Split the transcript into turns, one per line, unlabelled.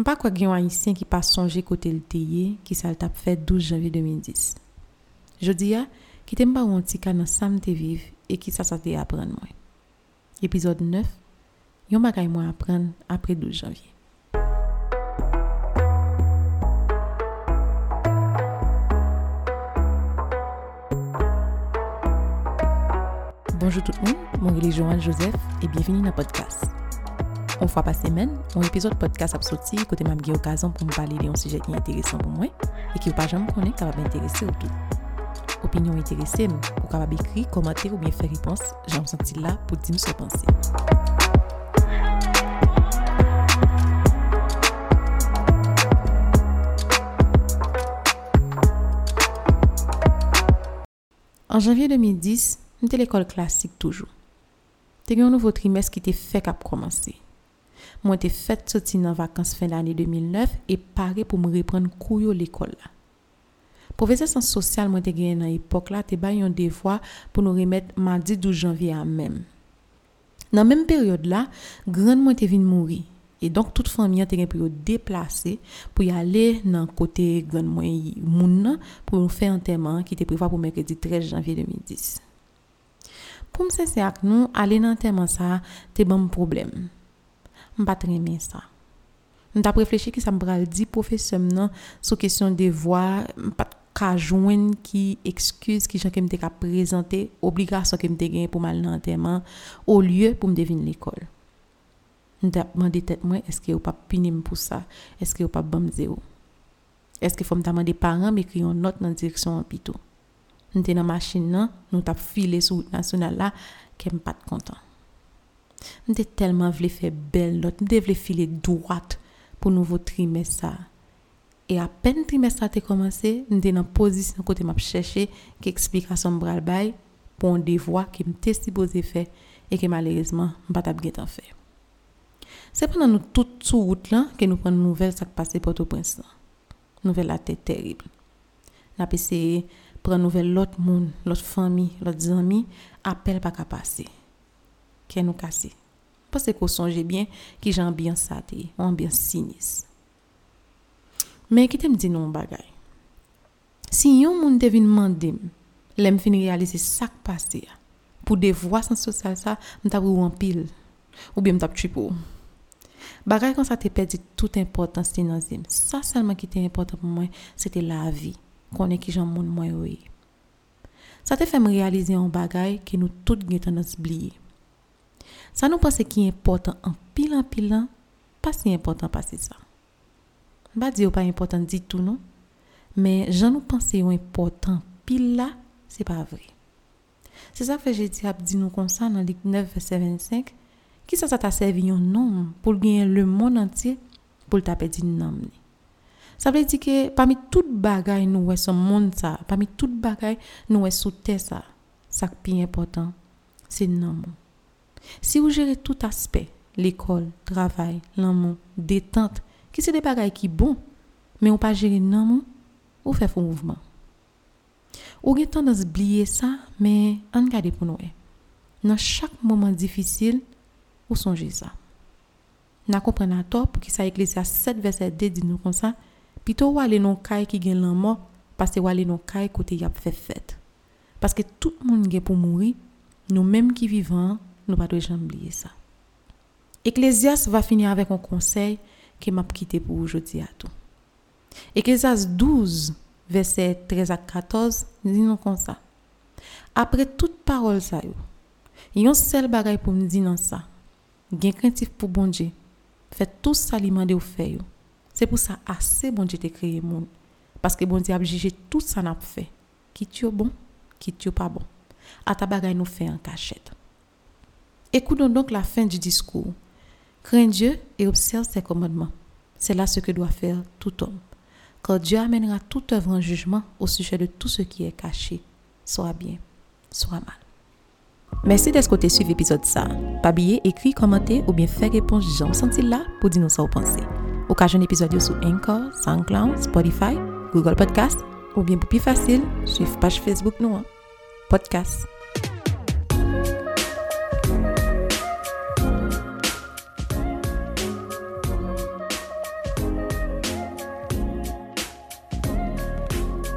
pas quoi gen haïtien qui pas songé côté le teye qui ça t'a fait 12 janvier 2010. Je dis à qui t'aime pas un petit cas sam te vive et qui ça ça te apprendre moi. Épisode 9. Yon bagay moi apprendre après 12 janvier. Bonjour tout le monde, mon nom est Joseph et bienvenue dans le podcast. On fwa pa semen, on epizod podcast ap soti kote mam ge okazan pou m pale de yon sujet ki enteresan pou mwen e ki ou pa jam konen kapab enterese ou tou. Opinyon enterese m, ou kapab ekri, komante ou bien fe ripons, jan m senti la pou di m sou panse. En janvye 2010, m te l'ekol klasik toujou. Te gen yon nouvo trimes ki te fek ap komanse. Moi, j'étais fait sortir dans vacances fin d'année 2009 et paré pour me reprendre couille l'école là. Professeur sciences sociales, moi, j'étais gagné dans l'époque là, t'es un devoir pour nous remettre mardi 12 janvier à même. Dans la même période là, grand moi était venu mourir. Et donc, toute famille était pu déplacer pour y aller dans le côté moi moun pour faire un enterrement qui était prévu pour mercredi 13 janvier 2010. Pour me c'est avec nous, aller dans ça, c'était bon problème pas bien ça. T'a réfléchi que ça me dit professeur non sur question des voix pas ka qui excuse qui présenter obligation que me pour au lieu pour me l'école. T'a demandé tête moi est-ce pas punir pour ça? Est-ce que pas zéro? Est-ce que faut me demander parents m'écrire une note dans direction hôpital. Était dans machine là, nous t'a filé sur route nationale là qu'elle pas content. Mte telman vle fe bel not, mte vle file dwat pou nouvo trimes sa. E apen trimes sa te komanse, mte nan pozisyon kote map cheshe ki eksplikasyon mbral bay pou an devwa ki mte siboze fe e ki malerezman mbat ap getan fe. Se penan nou tout sou route lan ke nou pren nouvel sak pase poto prins lan. Nouvel la te terrible. Na pe se pren nouvel lot moun, lot fami, lot zami, apel pa ka pase. ke nou kase. Pase ko sonje bien ki jan bien sate, an bien sinis. Men ki te m di nou m bagay. Si yon moun devin mandem, lem fin realize sak pase ya. Pou devwa san sosyal sa, m tap ou an pil. Ou bi m tap tripou. Bagay kon sa te pedi tout important se nan zim. Sa salman ki te important pou mwen, se te la vi. Konen ki jan moun mwen ouye. Sa te fèm realize an bagay ki nou tout gen tan nas bliye. Nous pense qui est important en pile en pile, pas si important passer ça. Pas dire pas important du tout non, mais j'en nous pense important c'est pas vrai. C'est ça que j'ai dit à nous comme ça dans Ligue 9 verset 25, qui ça ça t'a servi un nom pour gagner le monde entier? Pour nom. Ça veut dire que parmi toutes bagailles nous est ce monde ça, parmi toutes bagailles nous est sous terre ça, ça qui est important, c'est nom. Si vous gérez tout aspect, l'école, travail, l'amour, détente, qui c'est des bagages qui bon, mais on pas l'amour, ou fait faux mouvement. Ou avez tendance à oublier ça, mais on garde pour nous. Dans chaque moment difficile, ou songez ça. N'a comprenez à tort pour que ça à 7 verset 2 dit nous comme ça, plutôt ou aller non caille qui gagne l'amour parce que ou aller non caille côté y a fait fête. Parce que tout le monde est pour mourir, nous mêmes qui vivons nous pas jamais oublier ça. Ecclésias va finir avec un conseil que m'a quitté pour aujourd'hui à tout. Ecclésias 12, verset 13 à 14, dit nous comme ça. Après toute parole ça yo, yon seul bagay pour me dire ça. Gen craintif pour bon Dieu. Faites tout ça li mande fait C'est pour ça assez bon Dieu te créé monde. Parce que bon Dieu a jugé tout ça n'a fait. Qui tu bon, qui tu pas bon. À ta bagay nous fait en cachette. Écoutons donc la fin du discours. Crains Dieu et observe ses commandements. C'est là ce que doit faire tout homme. Car Dieu amènera toute œuvre en jugement au sujet de tout ce qui est caché, soit bien, soit mal. Merci d'être côté suivre l'épisode ça. Pas oublier, écrire, commenter ou bien faire réponse j'en senti là pour dire nous ça vous pensez. Occasion épisode sur Anchor, SoundCloud, Spotify, Google Podcast ou bien pour plus facile, suivre page Facebook nous. Hein. Podcast.